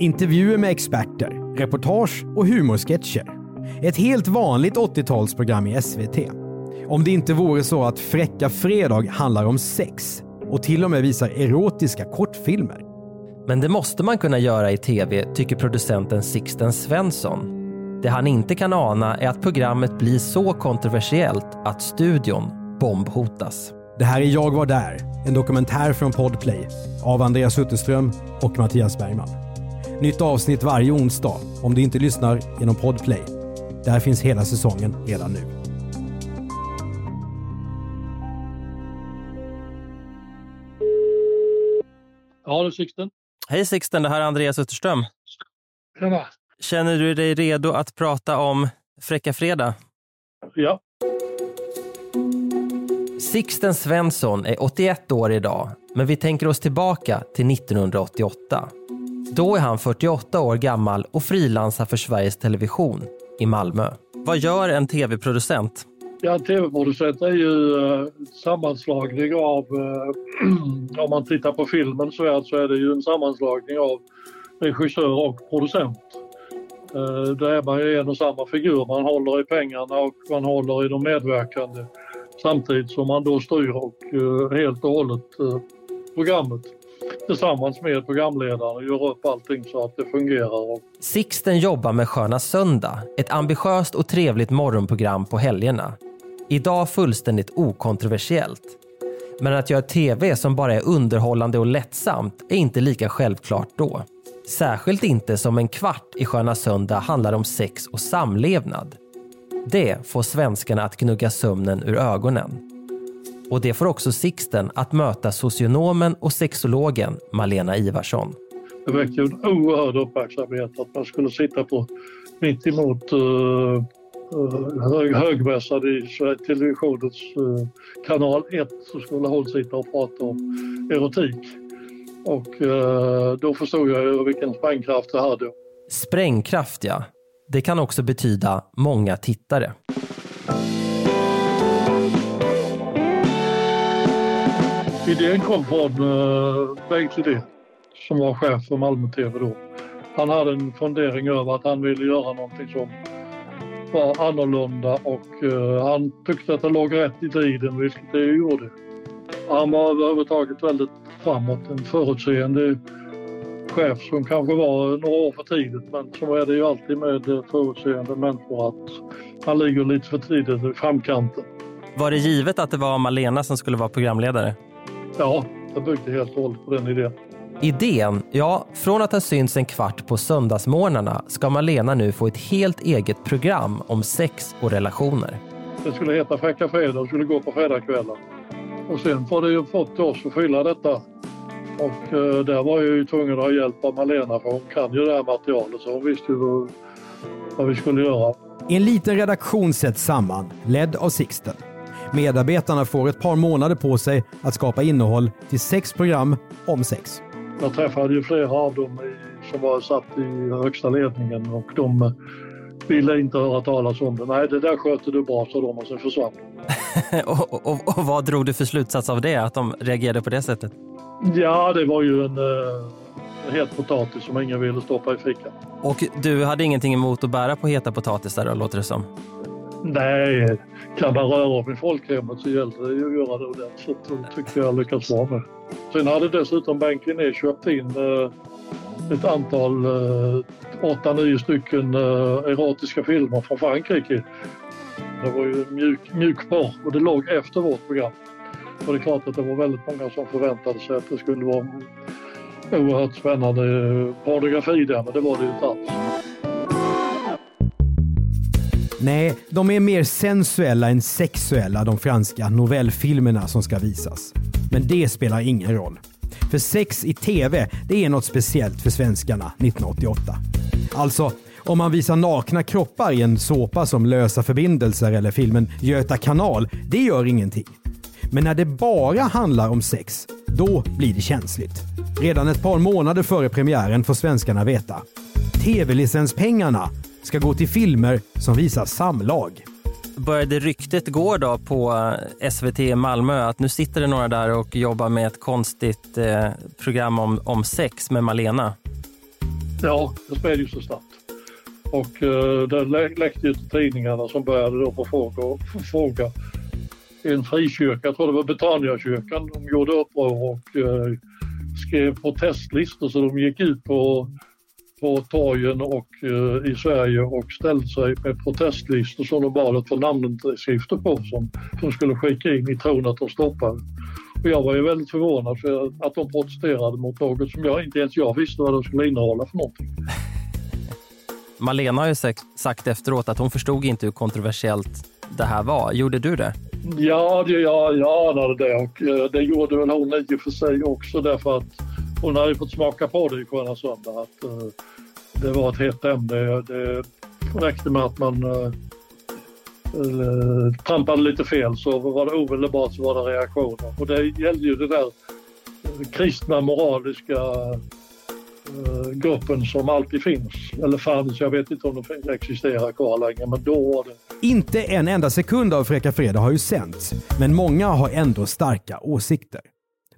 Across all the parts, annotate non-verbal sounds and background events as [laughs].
Intervjuer med experter, reportage och humorsketcher. Ett helt vanligt 80-talsprogram i SVT. Om det inte vore så att Fräcka Fredag handlar om sex och till och med visar erotiska kortfilmer. Men det måste man kunna göra i tv, tycker producenten Sixten Svensson. Det han inte kan ana är att programmet blir så kontroversiellt att studion bombhotas. Det här är Jag var där, en dokumentär från Podplay av Andreas Utterström och Mattias Bergman. Nytt avsnitt varje onsdag om du inte lyssnar genom Podplay. Där finns hela säsongen redan nu. Ja du Sixten. Hej Sixten, det här är Andreas Utterström. Tjena. Känner du dig redo att prata om Fräcka Fredag? Ja. Sixten Svensson är 81 år idag, men vi tänker oss tillbaka till 1988. Då är han 48 år gammal och frilansar för Sveriges Television i Malmö. Vad gör en tv-producent? Ja, en tv-producent är ju eh, sammanslagning av, eh, [clears throat] om man tittar på filmen så är, så är det ju en sammanslagning av regissör och producent. Eh, där är man ju en och samma figur, man håller i pengarna och man håller i de medverkande samtidigt som man då styr och helt och hållet programmet tillsammans med programledaren och gör upp allting så att det fungerar. Sixten jobbar med Sköna Söndag, ett ambitiöst och trevligt morgonprogram på helgerna. Idag fullständigt okontroversiellt. Men att göra tv som bara är underhållande och lättsamt är inte lika självklart då. Särskilt inte som en kvart i Sköna Söndag handlar om sex och samlevnad. Det får svenskarna att gnugga sömnen ur ögonen. Och det får också Sixten att möta socionomen och sexologen Malena Ivarsson. Det väckte en oerhörd uppmärksamhet att man skulle sitta på mitt emot uh, hög, högmässad i televisionens uh, kanal 1 så skulle hon sitta och prata om erotik. Och uh, då förstod jag vilken sprängkraft det hade. Sprängkraft ja. Det kan också betyda många tittare. Idén kom från Bengt Lidén som var chef för Malmö TV då. Han hade en fundering över att han ville göra någonting som var annorlunda och uh, han tyckte att det låg rätt i tiden, vilket det gjorde. Han var överhuvudtaget väldigt framåt, en förutseende chef som kanske var några år för tidigt men så är det ju alltid med eh, förutseende människor att man ligger lite för tidigt i framkanten. Var det givet att det var Malena som skulle vara programledare? Ja, jag byggde helt och hållet på den idén. Idén? Ja, från att ha synts en kvart på söndagsmorgnarna ska Malena nu få ett helt eget program om sex och relationer. Det skulle heta Fräcka Fredag och skulle gå på fredagskvällar. Och sen får det ju fått oss att fylla detta. Och eh, där var jag ju tvungen att ha hjälp av Malena för hon kan ju det här materialet så hon visste ju vad vi skulle göra. En liten redaktion sätts samman, ledd av Sixten. Medarbetarna får ett par månader på sig att skapa innehåll till sex program om sex. Jag träffade ju flera av dem som var satt i högsta ledningen och de ville inte höra talas om det. Nej, det där sköter du bra, sa de och sen försvann [laughs] och, och, och vad drog du för slutsats av det, att de reagerade på det sättet? Ja, det var ju en uh, het potatis som ingen ville stoppa i fickan. Och du hade ingenting emot att bära på heta potatisar låter det som? Nej, kan man röra om i folkhemmet så gäller det ju att göra det ordentligt. Det tyckte jag lyckats bra med. Sen hade dessutom Bank Linné köpt in eh, ett antal, eh, åtta, nio stycken eh, erotiska filmer från Frankrike. Det var ju mjuk, mjukporr och det låg efter vårt program. Och det är klart att det var väldigt många som förväntade sig att det skulle vara oerhört spännande pornografi där, men det var det ju inte alls. Nej, de är mer sensuella än sexuella de franska novellfilmerna som ska visas. Men det spelar ingen roll. För sex i TV, det är något speciellt för svenskarna 1988. Alltså, om man visar nakna kroppar i en såpa som Lösa förbindelser eller filmen Göta kanal, det gör ingenting. Men när det bara handlar om sex, då blir det känsligt. Redan ett par månader före premiären får svenskarna veta. TV-licenspengarna ska gå till filmer som visar samlag. Började ryktet gå då på SVT i Malmö att nu sitter det några där och jobbar med ett konstigt eh, program om, om sex med Malena? Ja, det spred ju så snabbt. Och uh, det lä läckte ju till tidningarna som började då på fråga, fråga. En frikyrka, jag tror det var Betaniakyrkan, de gjorde uppror och uh, skrev protestlistor så de gick ut på, på torgen och uh, i Sverige och ställde sig med protestlistor som de bad att få namnunderskrifter på som de skulle skicka in i tron att de stoppade. Och jag var ju väldigt förvånad för att de protesterade mot något som jag inte ens jag visste vad det skulle innehålla för någonting. [laughs] Malena har ju sagt efteråt att hon förstod inte hur kontroversiellt det här var. Gjorde du det? Ja, det, jag, jag anade det och eh, det gjorde väl hon i och för sig också därför att hon hade fått smaka på det i Sköna Söndag att uh, det var ett hett ämne. Det räckte med att man uh, uh, trampade lite fel så var det omedelbart så var det reaktioner. Och det gällde ju det där kristna moraliska gruppen som alltid finns. Eller fanns, jag vet inte om de existerar kvar längre, men då var det. Inte en enda sekund av Fräcka Fredag har ju sänts, men många har ändå starka åsikter.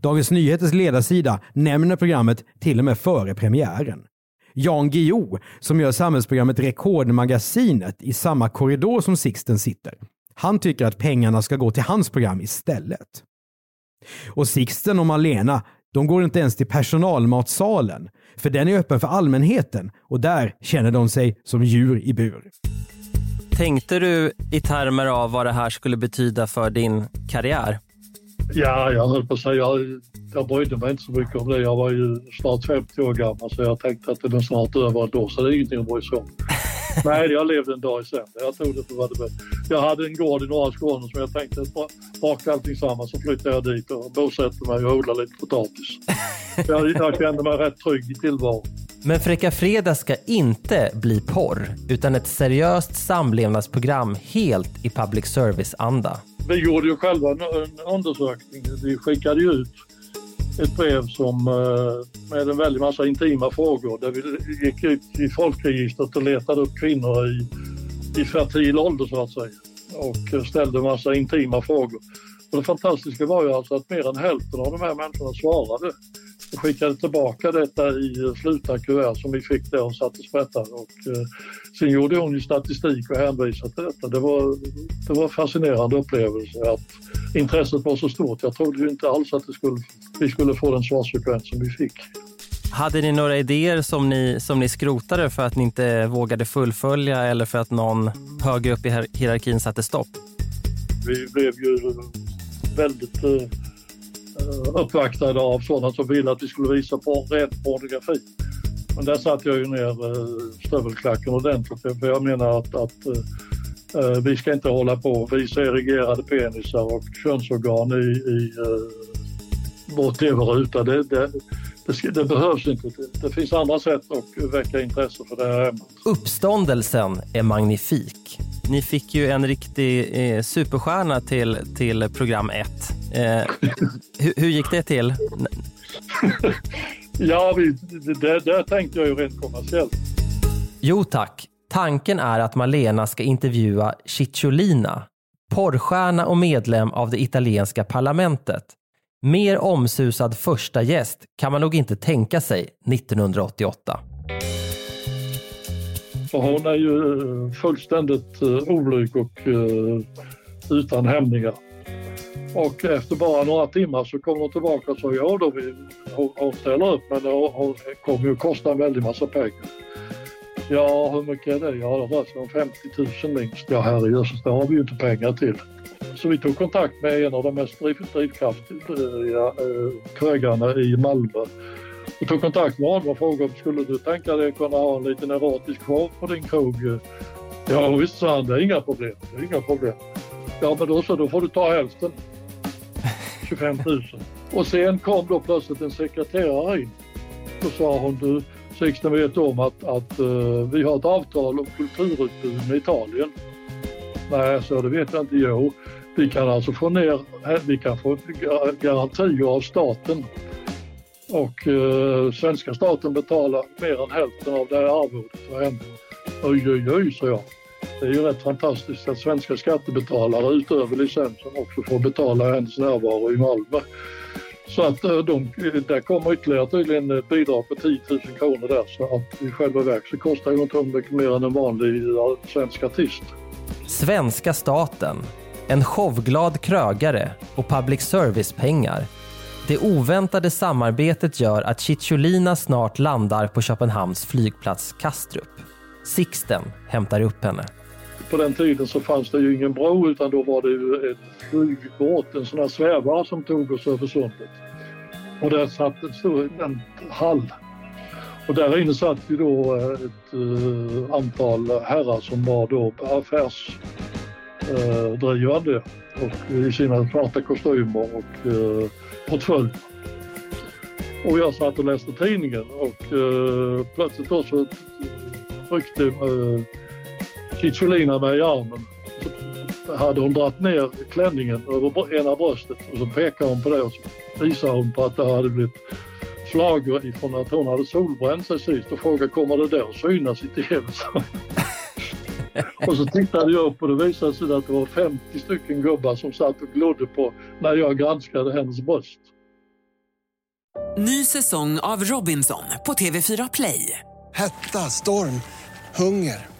Dagens Nyheters ledarsida nämner programmet till och med före premiären. Jan Guillou, som gör samhällsprogrammet Rekordmagasinet i samma korridor som Sixten sitter, han tycker att pengarna ska gå till hans program istället. Och Sixten och Malena, de går inte ens till personalmatsalen, för den är öppen för allmänheten och där känner de sig som djur i bur. Tänkte du i termer av vad det här skulle betyda för din karriär? Ja, jag höll på att säga, jag, jag brydde mig inte så mycket om det. Jag var ju snart 50 år gammal så jag tänkte att det är snart över då, så det är ingenting att bry sig om. [laughs] Nej, jag levde en dag i sänder. Jag tog det för vad det var. Jag hade en gård i norra Skåne som jag tänkte baka allting samman så flyttade jag dit och bosatte mig och odlade lite potatis. [laughs] Jag, jag kände mig rätt trygg i tillvaron. Men Fräcka Fredag ska inte bli porr, utan ett seriöst samlevnadsprogram helt i public service-anda. Vi gjorde ju själva en, en undersökning. Vi skickade ju ut ett brev som, eh, med en väldig massa intima frågor där vi gick ut i folkregistret och letade upp kvinnor i, i fertil ålder så att säga och eh, ställde en massa intima frågor. Och det fantastiska var ju alltså att mer än hälften av de här människorna svarade och skickade tillbaka detta i eh, slutna kuvert som vi fick där och satte sprättar. Och, sen gjorde hon ju statistik och hänvisade till detta. Det var, det var en fascinerande upplevelse att intresset var så stort. Jag trodde ju inte alls att det skulle, vi skulle få den svarsfrekvens som vi fick. Hade ni några idéer som ni, som ni skrotade för att ni inte vågade fullfölja eller för att någon högre upp i hierarkin satte stopp? Vi blev ju väldigt uh, uppvaktade av sådana som ville att vi skulle visa på ren pornografi. Men där satte jag ju ner uh, stövelklacken ordentligt för jag menar att, att uh, vi ska inte hålla på och visa erigerade penisar och könsorgan i, i uh, vår tv-ruta. Det, det, det, det, behövs inte. Det, det, finns andra sätt att väcka intresse för det här ämnet. Uppståndelsen är magnifik. Ni fick ju en riktig eh, superstjärna till, till program 1. Eh, hur, hur, gick det till? [laughs] ja, det, det tänkte jag ju rent kommersiellt. Jo tack. Tanken är att Malena ska intervjua Cicciolina, porrstjärna och medlem av det italienska parlamentet. Mer omsusad första gäst kan man nog inte tänka sig 1988. För hon är ju eh, fullständigt eh, oblyg och uh, utan hämningar. Och efter bara några timmar så kom hon tillbaka och sa ja då, vi, hon, hon ställer upp men det hon kommer ju kosta en väldig massa pengar. Ja, hur mycket är det? Ja, det rör sig om 50 000 minst. Ja, herrejösses, det har vi ju inte pengar till. Så vi tog kontakt med en av de mest drivkraftiga eh, eh, krögarna i Malmö. Och tog kontakt med honom och frågade om skulle du tänka dig kunna ha en liten erotisk show på din krog? Ja visst sa han, det är inga problem. Det är inga problem. Ja men då så, då får du ta hälften. 25 000. Och sen kom då plötsligt en sekreterare in. Då sa hon, du Sixten vet om att, att uh, vi har ett avtal om kulturutbud med Italien. Nej, så det vet jag inte. Jo, vi kan alltså få ner, eh, vi kan få garantier av staten och uh, svenska staten betalar mer än hälften av det här arvodet för henne. Oj, oj, oj, sa jag. Det är ju rätt fantastiskt att svenska skattebetalare utöver licensen också får betala hennes närvaro i Malmö. Så att eh, de, där kommer ytterligare tydligen ett bidrag på 10 000 kronor där så att i själva verket så kostar ju inte mycket mer än en vanlig eh, svensk artist. Svenska staten, en showglad krögare och public service-pengar. Det oväntade samarbetet gör att Cicciolina snart landar på Köpenhamns flygplats Kastrup. Sixten hämtar upp henne. På den tiden så fanns det ju ingen bro utan då var det ju en flygbåt, en sån här svävare som tog oss över sundet. Och där satt en hall. Och där inne satt ju då ett uh, antal herrar som var då affärsdrivande uh, och i sina svarta kostymer och eh, uh, portföljer. Och jag satt och läste tidningen och uh, plötsligt då så ryckte Cicciolina mig i armen. Så hade hon dragit ner klänningen över ena bröstet och så pekade hon på det och så visade hon på att det hade blivit flagor ifrån att hon hade solbränt sig sist och frågade kommer det där att synas i TV? och så tittade jag upp och det visade sig att det var 50 stycken gubbar som satt och glodde på när jag granskade hennes bröst. Ny säsong av Robinson på TV4 Play. Hetta, storm, hunger.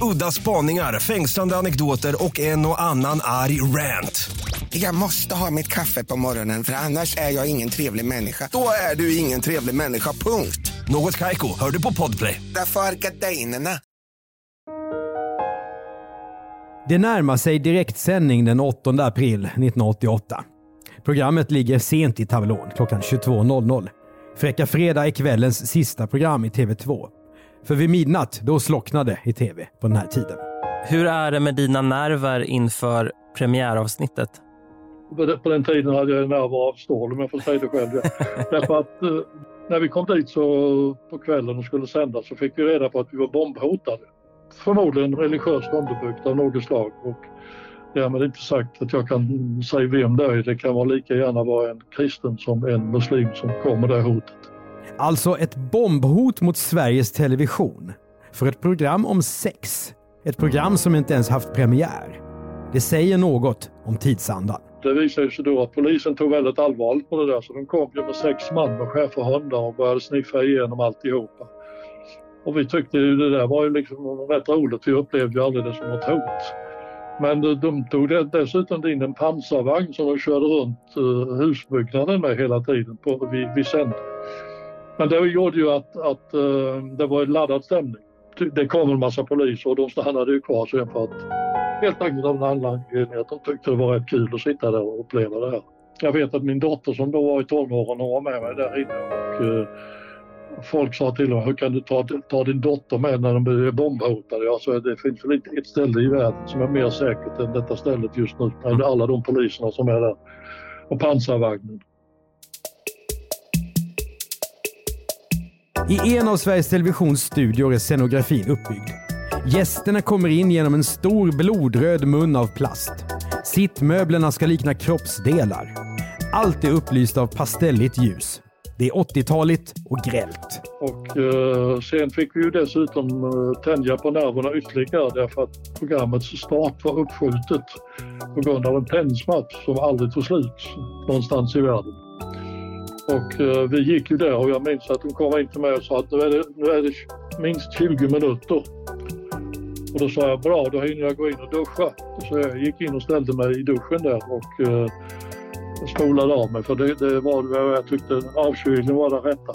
Udda spaningar, fängslande anekdoter och en och annan arg rant. Jag måste ha mitt kaffe på morgonen för annars är jag ingen trevlig människa. Då är du ingen trevlig människa, punkt. Något Kaiko, hör du på Podplay. Därför är gardinerna. Det närmar sig direktsändning den 8 april 1988. Programmet ligger sent i tablån, klockan 22.00. Fräcka Fredag är kvällens sista program i TV2. För vid midnatt, då slocknade i TV på den här tiden. Hur är det med dina nerver inför premiäravsnittet? På den tiden hade jag nerver av stål om jag får säga det själv. [laughs] Därför att eh, när vi kom dit så på kvällen och skulle sända så fick vi reda på att vi var bombhotade. Förmodligen religiöst underbyggt av något slag. Och därmed inte sagt att jag kan säga vem det är. Det kan vara lika gärna vara en kristen som en muslim som kommer det hotet. Alltså ett bombhot mot Sveriges Television. För ett program om sex. Ett program som inte ens haft premiär. Det säger något om tidsandan. Det visade sig då att polisen tog väldigt allvarligt på det där så de kom ju med sex man med schäferhundar och började sniffa igenom alltihopa. Och vi tyckte ju det där var ju liksom rätt roligt. Vi upplevde ju aldrig det som något hot. Men de tog dessutom in en pansarvagn som de körde runt eh, husbyggnaden med hela tiden på, vid, vid sändning. Men det gjorde ju att, att eh, det var en laddad stämning. Det kom en massa poliser och de stannade ju kvar sen för att helt enkelt av en anledning att de tyckte det var rätt kul att sitta där och uppleva det här. Jag vet att min dotter som då var i tonåren, hon var med mig där inne och eh, folk sa till honom, hur kan du ta, ta din dotter med när de blir bombhotade? Jag sa, det finns väl inte ett ställe i världen som är mer säkert än detta stället just nu. Med alla de poliserna som är där. Och pansarvagnen. I en av Sveriges Televisions studior är scenografin uppbyggd. Gästerna kommer in genom en stor blodröd mun av plast. Sittmöblerna ska likna kroppsdelar. Allt är upplyst av pastelligt ljus. Det är 80-taligt och grällt. Och eh, sen fick vi ju dessutom eh, tänja på nerverna ytterligare därför att programmets start var uppskjutet på grund av en tennismatch som aldrig tog slut någonstans i världen. Och eh, vi gick ju där och jag minns att de kom in till mig och sa att nu är det, nu är det minst 20 minuter. Och då sa jag bra, då hinner jag gå in och duscha. Så jag gick in och ställde mig i duschen där och eh, spolade av mig för det, det var jag tyckte avkylningen var det rätta.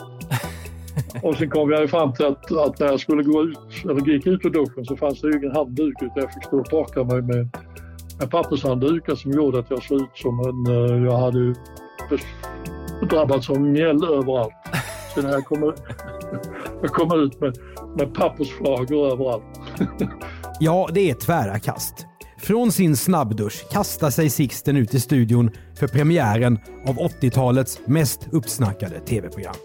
[laughs] Och sen kom jag fram till att, att, när jag skulle gå ut, eller gick ut ur duschen så fanns det ingen handduk utan jag fick stå och torka mig med, med pappershanddukar som gjorde att jag såg ut som en, eh, jag hade drabbats av mjäll överallt. Så när jag kom, jag kom ut med, med pappersflagor överallt. Ja, det är tvära kast. Från sin snabbdusch kastar sig Sixten ut i studion för premiären av 80-talets mest uppsnackade tv-program.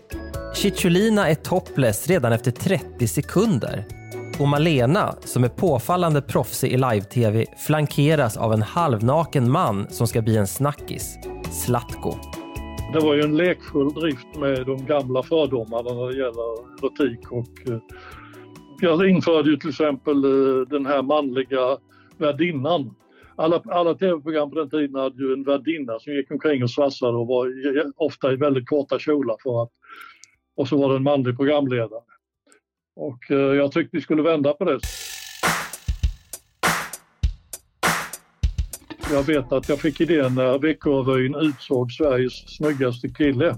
Cicciolina är topless redan efter 30 sekunder. Och Malena, som är påfallande proffsig i live-tv, flankeras av en halvnaken man som ska bli en snackis. Zlatko. Det var ju en lekfull drift med de gamla fördomarna när det gäller erotik och eh, jag införde ju till exempel eh, den här manliga värdinnan. Alla, alla tv-program på den tiden hade ju en värdinna som gick omkring och svassade och var ofta i väldigt korta kjolar för att och så var det en manlig programledare. Och eh, jag tyckte vi skulle vända på det. Jag vet att jag fick idén när Veckorevyn utsåg Sveriges snyggaste kille.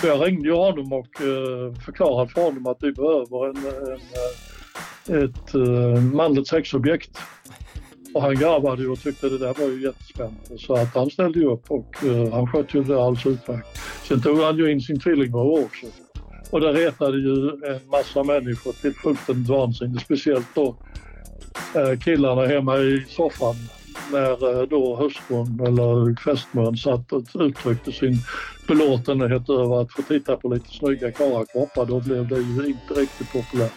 Så jag ringde honom och eh, förklarade för honom att vi behöver en, en, eh, ett eh, manligt sexobjekt. Och han garvade och tyckte det där var ju jättespännande så att han ställde ju upp och han skötte ju det alldeles utmärkt. Sen tog han ju in sin tvillingbror också. Och det retade ju en massa människor till fullständigt vansinne. Speciellt då killarna hemma i soffan när eh, då hustrun eller fästmön satt och uttryckte sin belåtenhet över att få titta på lite snygga karlakroppar. Då blev det ju inte riktigt populärt.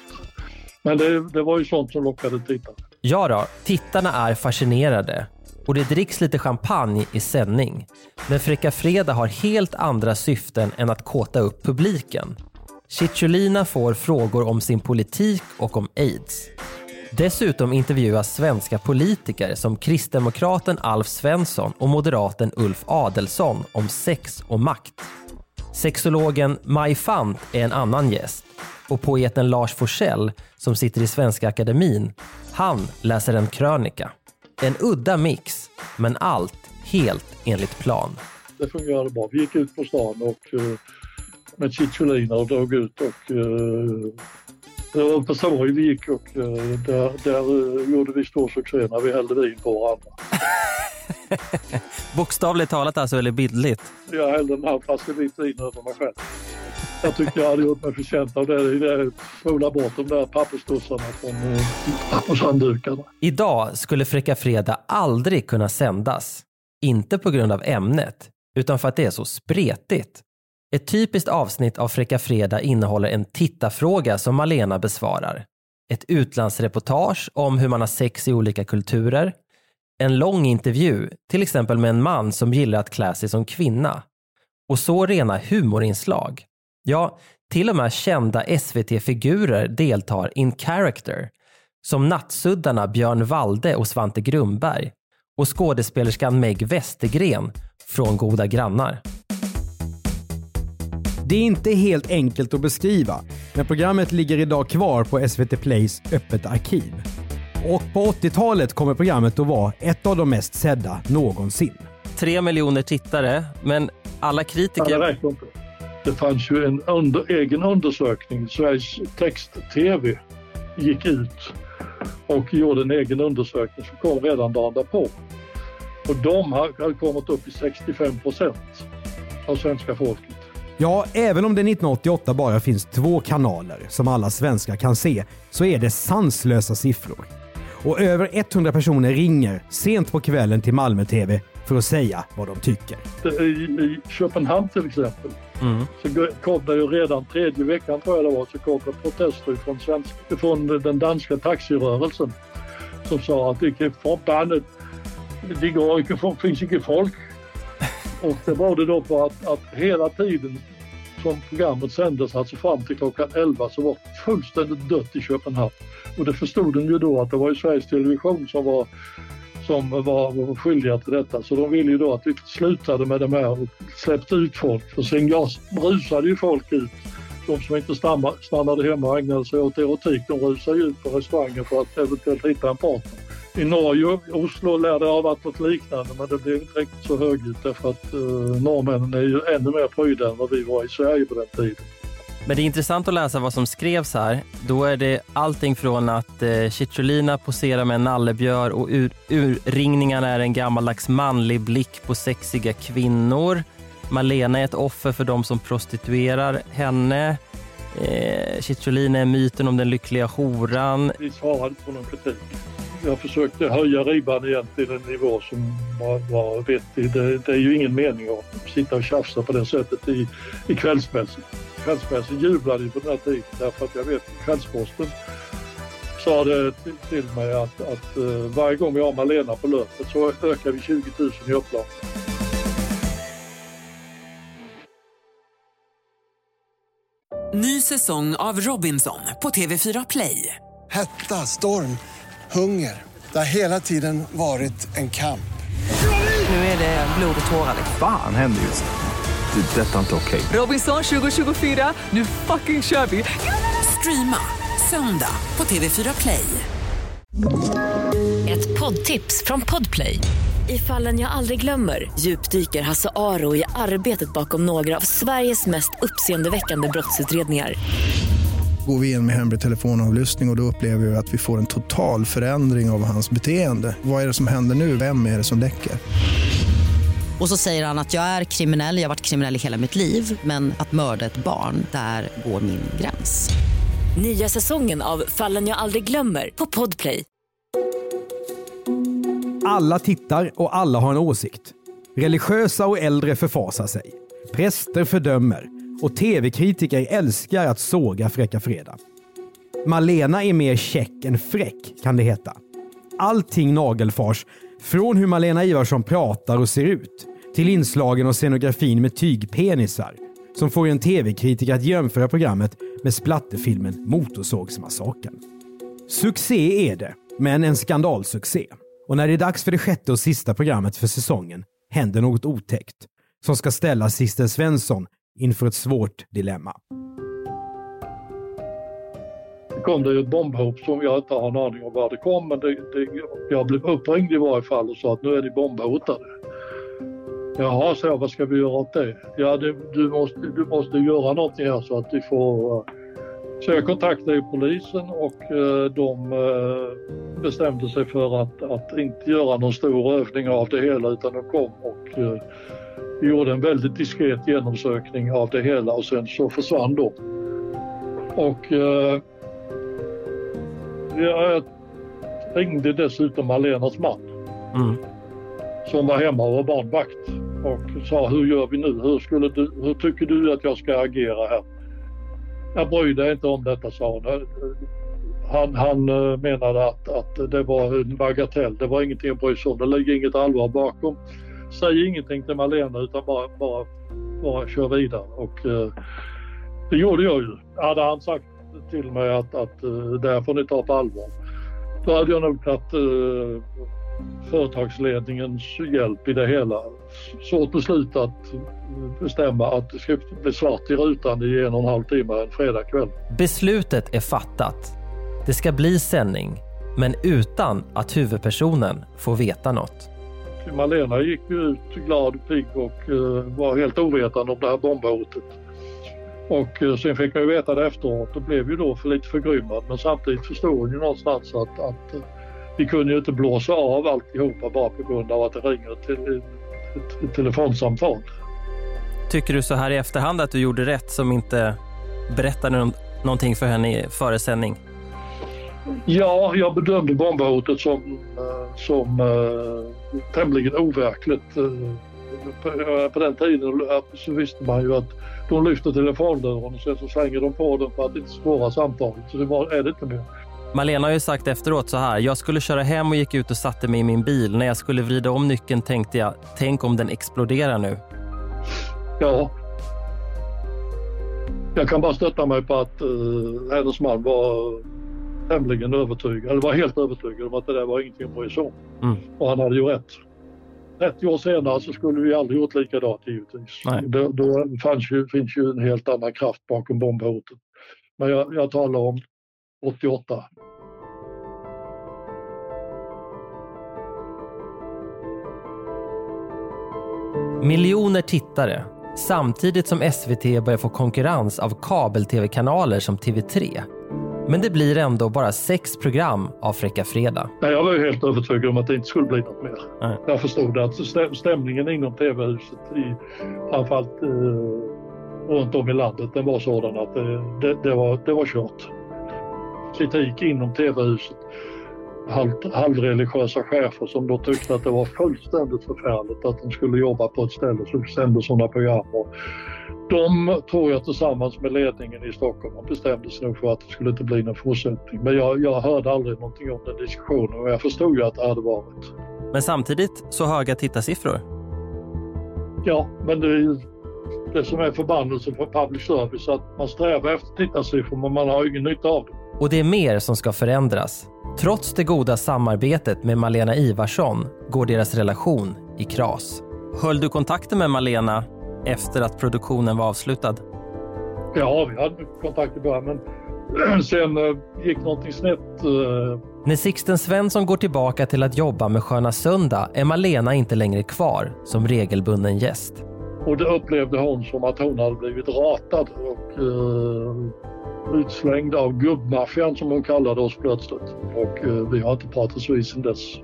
Men det, det var ju sånt som lockade tittare. Ja då, tittarna är fascinerade och det dricks lite champagne i sändning. Men Fräcka Fredag har helt andra syften än att kåta upp publiken. Cicciolina får frågor om sin politik och om aids. Dessutom intervjuas svenska politiker som kristdemokraten Alf Svensson och moderaten Ulf Adelsson om sex och makt. Sexologen Maj Fant är en annan gäst och poeten Lars Forssell som sitter i Svenska Akademin, han läser en krönika. En udda mix, men allt helt enligt plan. Det fungerade bra. Vi gick ut på stan och, eh, med Cicciolina och drog ut och eh, på Sorg vi gick och uh, där, där uh, gjorde vi stor succé när vi hällde vin på varandra. [laughs] Bokstavligt talat alltså, eller bildligt? Jag hällde en halv flaska vitt vin över mig själv. Jag tyckte jag hade gjort mig förtjänt av det. det spola bort de där papperstussarna från eh, pappershanddukarna. Idag skulle Fräcka Fredag aldrig kunna sändas. Inte på grund av ämnet, utan för att det är så spretigt. Ett typiskt avsnitt av Fräcka Fredag innehåller en tittarfråga som Malena besvarar. Ett utlandsreportage om hur man har sex i olika kulturer. En lång intervju, till exempel med en man som gillar att klä sig som kvinna. Och så rena humorinslag. Ja, till och med kända SVT-figurer deltar in character. Som nattsuddarna Björn Walde och Svante Grumberg. Och skådespelerskan Meg Westergren från Goda grannar. Det är inte helt enkelt att beskriva, men programmet ligger idag kvar på SVT Plays öppet arkiv. Och på 80-talet kommer programmet att vara ett av de mest sedda någonsin. Tre miljoner tittare, men alla kritiker... Ja, det fanns ju en under, egen undersökning. Sveriges Text-TV gick ut och gjorde en egen undersökning som kom redan dagen därpå. Och de har kommit upp i 65 procent av svenska folket. Ja, även om det 1988 bara finns två kanaler som alla svenskar kan se så är det sanslösa siffror. Och över 100 personer ringer sent på kvällen till Malmö TV för att säga vad de tycker. I, Köpenhamn till exempel mm. så kom det ju redan tredje veckan tror jag det var så kom det protester från, svensk, från den danska taxirörelsen som sa att det är förbannat, det går inte, finns inte folk. Och det var det då på att, att hela tiden som programmet sändes, alltså fram till klockan 11, så var det fullständigt dött i Köpenhamn. Och det förstod de ju då att det var ju Sveriges Television som var som var skyldiga till detta. Så de ville ju då att vi slutade med det här och släppte ut folk. För sen rusade ju folk ut. De som inte stannade hemma och ägnade sig åt erotik, de rusade ut på restauranger för att eventuellt hitta en partner. I Norge, Oslo, lär det ha varit något liknande men det blev inte riktigt så högljutt därför att uh, norrmännen är ju ännu mer pryda än vad vi var i Sverige på den tiden. Men det är intressant att läsa vad som skrevs här. Då är det allting från att eh, Cicciolina poserar med en nallebjörn och ur, urringningarna är en gammaldags manlig blick på sexiga kvinnor. Malena är ett offer för de som prostituerar henne. Eh, Cicciolina är myten om den lyckliga horan. Vi svarade på någon kritik. Jag försökte höja ribban igen till en nivå som var, var vettig. Det, det är ju ingen mening att sitta och tjafsa på det sättet i, i kvällspressen. Kvällspressen jublade ju på den här tiden därför att jag vet att Kvällsposten sa det till, till mig att, att uh, varje gång vi har Malena på löpet så ökar vi 20 000 i upplag. Ny säsong av Robinson på TV4 Play. Hetta, storm, hunger. Det har hela tiden varit en kamp. Nu är det blod och tårar. Fan händer just nu. Det. är Detta är inte okej. Robinson 2024, nu fucking kör vi! Streama söndag på TV4 Play. Ett poddtips från Podplay. I fallen jag aldrig glömmer djupdyker Hasse Aro i arbetet bakom några av Sveriges mest uppseendeväckande brottsutredningar. Går vi in med hemlig telefonavlyssning och, och då upplever vi att vi får en total förändring av hans beteende. Vad är det som händer nu? Vem är det som läcker? Och så säger han att jag är kriminell, jag har varit kriminell i hela mitt liv men att mörda ett barn, där går min gräns. Nya säsongen av Fallen jag aldrig glömmer på Podplay. Alla tittar och alla har en åsikt. Religiösa och äldre förfasar sig. Präster fördömer och tv-kritiker älskar att såga Fräcka Fredag. Malena är mer käck än fräck, kan det heta. Allting nagelfars, från hur Malena Ivarsson pratar och ser ut, till inslagen och scenografin med tygpenisar, som får en tv-kritiker att jämföra programmet med splatterfilmen Motorsågsmassakern. Succé är det, men en skandalsuccé. Och när det är dags för det sjätte och sista programmet för säsongen händer något otäckt som ska ställa Sisten Svensson inför ett svårt dilemma. Det kom det ju ett bombhot som jag inte har en aning om var det kom men det, det, jag blev uppringd i varje fall och sa att nu är de bombhotade. Jaha, så jag, vad ska vi göra åt det? Ja, det, du, måste, du måste göra någonting här så att vi får... Eh, så jag kontaktade polisen och eh, de eh, bestämde sig för att, att inte göra någon stor övning av det hela utan de kom och eh, gjorde en väldigt diskret genomsökning av det hela och sen så försvann de. Och jag ringde dessutom Alenas man Mm. som var hemma och var barnvakt och sa hur gör vi nu? Hur, skulle du, hur tycker du att jag ska agera här? Jag bryr dig inte om detta, sa hon. Han, han eh, menade att, att det var en bagatell, det var ingenting att bry sig om, det ligger inget allvar bakom. Säg ingenting till Malena utan bara, bara, bara kör vidare. Och, eh, det gjorde jag ju. Hade han sagt till mig att, att eh, det här får ni ta på allvar. Då hade jag nog tagit eh, företagsledningens hjälp i det hela. Svårt beslut att eh, bestämma att det ska bli svart i rutan i en och en halv timme en fredagkväll. Beslutet är fattat. Det ska bli sändning, men utan att huvudpersonen får veta något. Malena gick ju ut glad och pigg och eh, var helt ovetande om det här bombhotet. Och eh, sen fick man ju veta det efteråt och blev ju då för lite förgrymmad men samtidigt förstod hon ju någonstans att, att eh, vi kunde ju inte blåsa av alltihopa bara på grund av att det ringer till ett, ett telefonsamtal. Tycker du så här i efterhand att du gjorde rätt som inte berättade någonting för henne före sändning? Ja, jag bedömde bombhotet som, som uh, tämligen overkligt. Uh, på, på den tiden så visste man ju att de lyfter telefondörren och sen så slänger de på den för att inte spåra samtalet. Så det var, är det inte mer. Malena har ju sagt efteråt så här. Jag skulle köra hem och gick ut och satte mig i min bil. När jag skulle vrida om nyckeln tänkte jag, tänk om den exploderar nu. Ja. Jag kan bara stötta mig på att uh, hennes man var tämligen övertygad, eller var helt övertygad om att det där var ingenting att bry sig om. Mm. Och han hade ju rätt. 30 år senare så skulle vi aldrig gjort likadant givetvis. Nej. Då, då fanns ju, finns ju en helt annan kraft bakom bombhotet. Men jag, jag talar om 88. Miljoner tittare samtidigt som SVT börjar få konkurrens av kabel-tv-kanaler som TV3 men det blir ändå bara sex program av Fräcka Fredag. Nej, jag var ju helt övertygad om att det inte skulle bli något mer. Nej. Jag förstod att stäm- stämningen inom TV-huset, i, framförallt eh, runt om i landet, den var sådan att det, det, det, var, det var kört. Kritik inom TV-huset. Halvt, halvreligiösa chefer som då tyckte att det var fullständigt förfärligt att de skulle jobba på ett ställe som sände sådana program. Och de tror jag tillsammans med ledningen i Stockholm bestämde sig nog för att det skulle inte bli någon fortsättning. Men jag, jag hörde aldrig någonting om den diskussionen och jag förstod ju att det hade varit. Men samtidigt så höga tittarsiffror. Ja, men det är det som är förbannelsen för public service att man strävar efter tittarsiffror men man har ingen nytta av det. Och det är mer som ska förändras. Trots det goda samarbetet med Malena Ivarsson går deras relation i kras. Höll du kontakten med Malena efter att produktionen var avslutad? Ja, vi hade kontakt i början men [clears throat] sen eh, gick någonting snett. eh, När Sixten Svensson går tillbaka till att jobba med Sköna Söndag är Malena inte längre kvar som regelbunden gäst. Och det upplevde hon som att hon hade blivit ratad och eh, utslängd av gubbmaffian som hon kallade oss plötsligt. Och eh, vi har inte pratats vid sedan dess.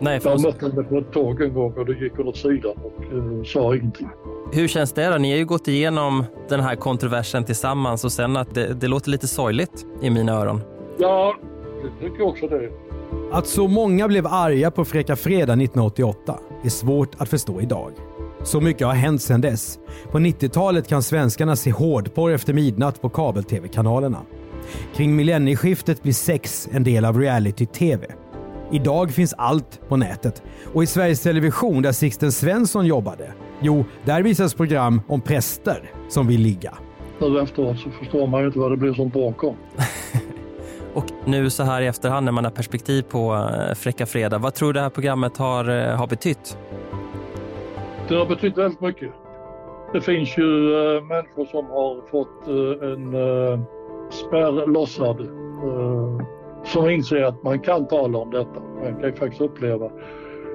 Nej, för Jag oss. mötte henne på ett tåg en gång och då gick hon åt sidan och eh, sa ingenting. Hur känns det då? Ni har ju gått igenom den här kontroversen tillsammans och sen att det, det låter lite sorgligt i mina öron. Ja, det tycker jag också det. Att så många blev arga på Fräcka Fredag 1988 är svårt att förstå idag. Så mycket har hänt sedan dess. På 90-talet kan svenskarna se hårdporr efter midnatt på kabel-tv-kanalerna. Kring millennieskiftet blir sex en del av reality-tv. Idag finns allt på nätet. Och i Sveriges Television, där Sixten Svensson jobbade, jo, där visas program om präster som vill ligga. Nu efteråt så förstår man ju inte vad det blir som bråk om. Och nu så här i efterhand när man har perspektiv på eh, Fräcka Fredag, vad tror du det här programmet har, eh, har betytt? Det har betytt väldigt mycket. Det finns ju äh, människor som har fått äh, en äh, spärr lossad som inser att man kan tala om detta. Man kan ju faktiskt uppleva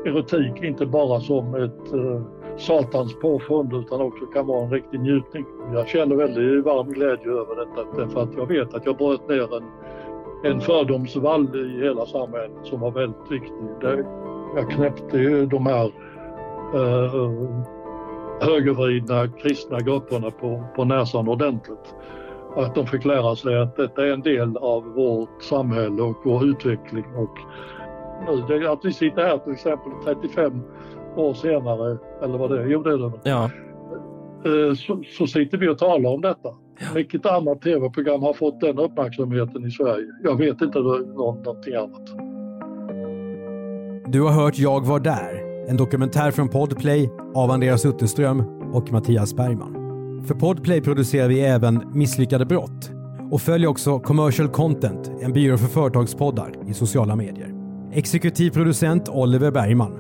erotik inte bara som ett satans påfund utan också kan vara en riktig njutning. Jag känner väldigt varm glädje över detta därför att jag vet att jag bröt ner en, en fördomsvall i hela samhället som var väldigt viktig. Jag knäppte ju de här eh, högervridna kristna grupperna på, på näsan ordentligt. Att de fick lära sig att detta är en del av vårt samhälle och vår utveckling. Och nu, att vi sitter här till exempel 35 år senare, eller vad det är, jo det är det. Ja. Eh, så, så sitter vi och talar om detta. Vilket annat tv-program har fått den uppmärksamheten i Sverige? Jag vet inte någon, någonting annat. Du har hört Jag var där, en dokumentär från Podplay av Andreas Utterström och Mattias Bergman. För Podplay producerar vi även Misslyckade brott och följer också Commercial Content, en byrå för företagspoddar i sociala medier. Exekutiv producent Oliver Bergman.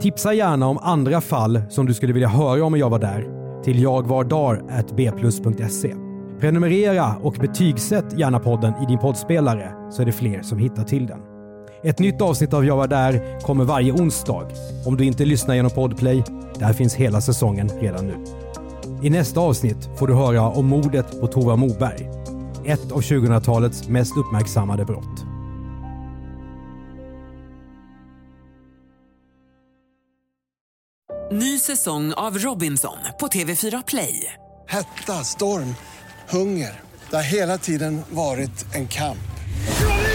Tipsa gärna om andra fall som du skulle vilja höra om Jag var där till jagvardar.bplus.se. Prenumerera och betygsätt gärna podden i din poddspelare så är det fler som hittar till den. Ett nytt avsnitt av Jag var där kommer varje onsdag. Om du inte lyssnar genom Podplay, där finns hela säsongen redan nu. I nästa avsnitt får du höra om mordet på Tova Moberg. Ett av 2000-talets mest uppmärksammade brott. Ny säsong av Robinson på TV4 Play. Hetta, storm, hunger. Det har hela tiden varit en kamp.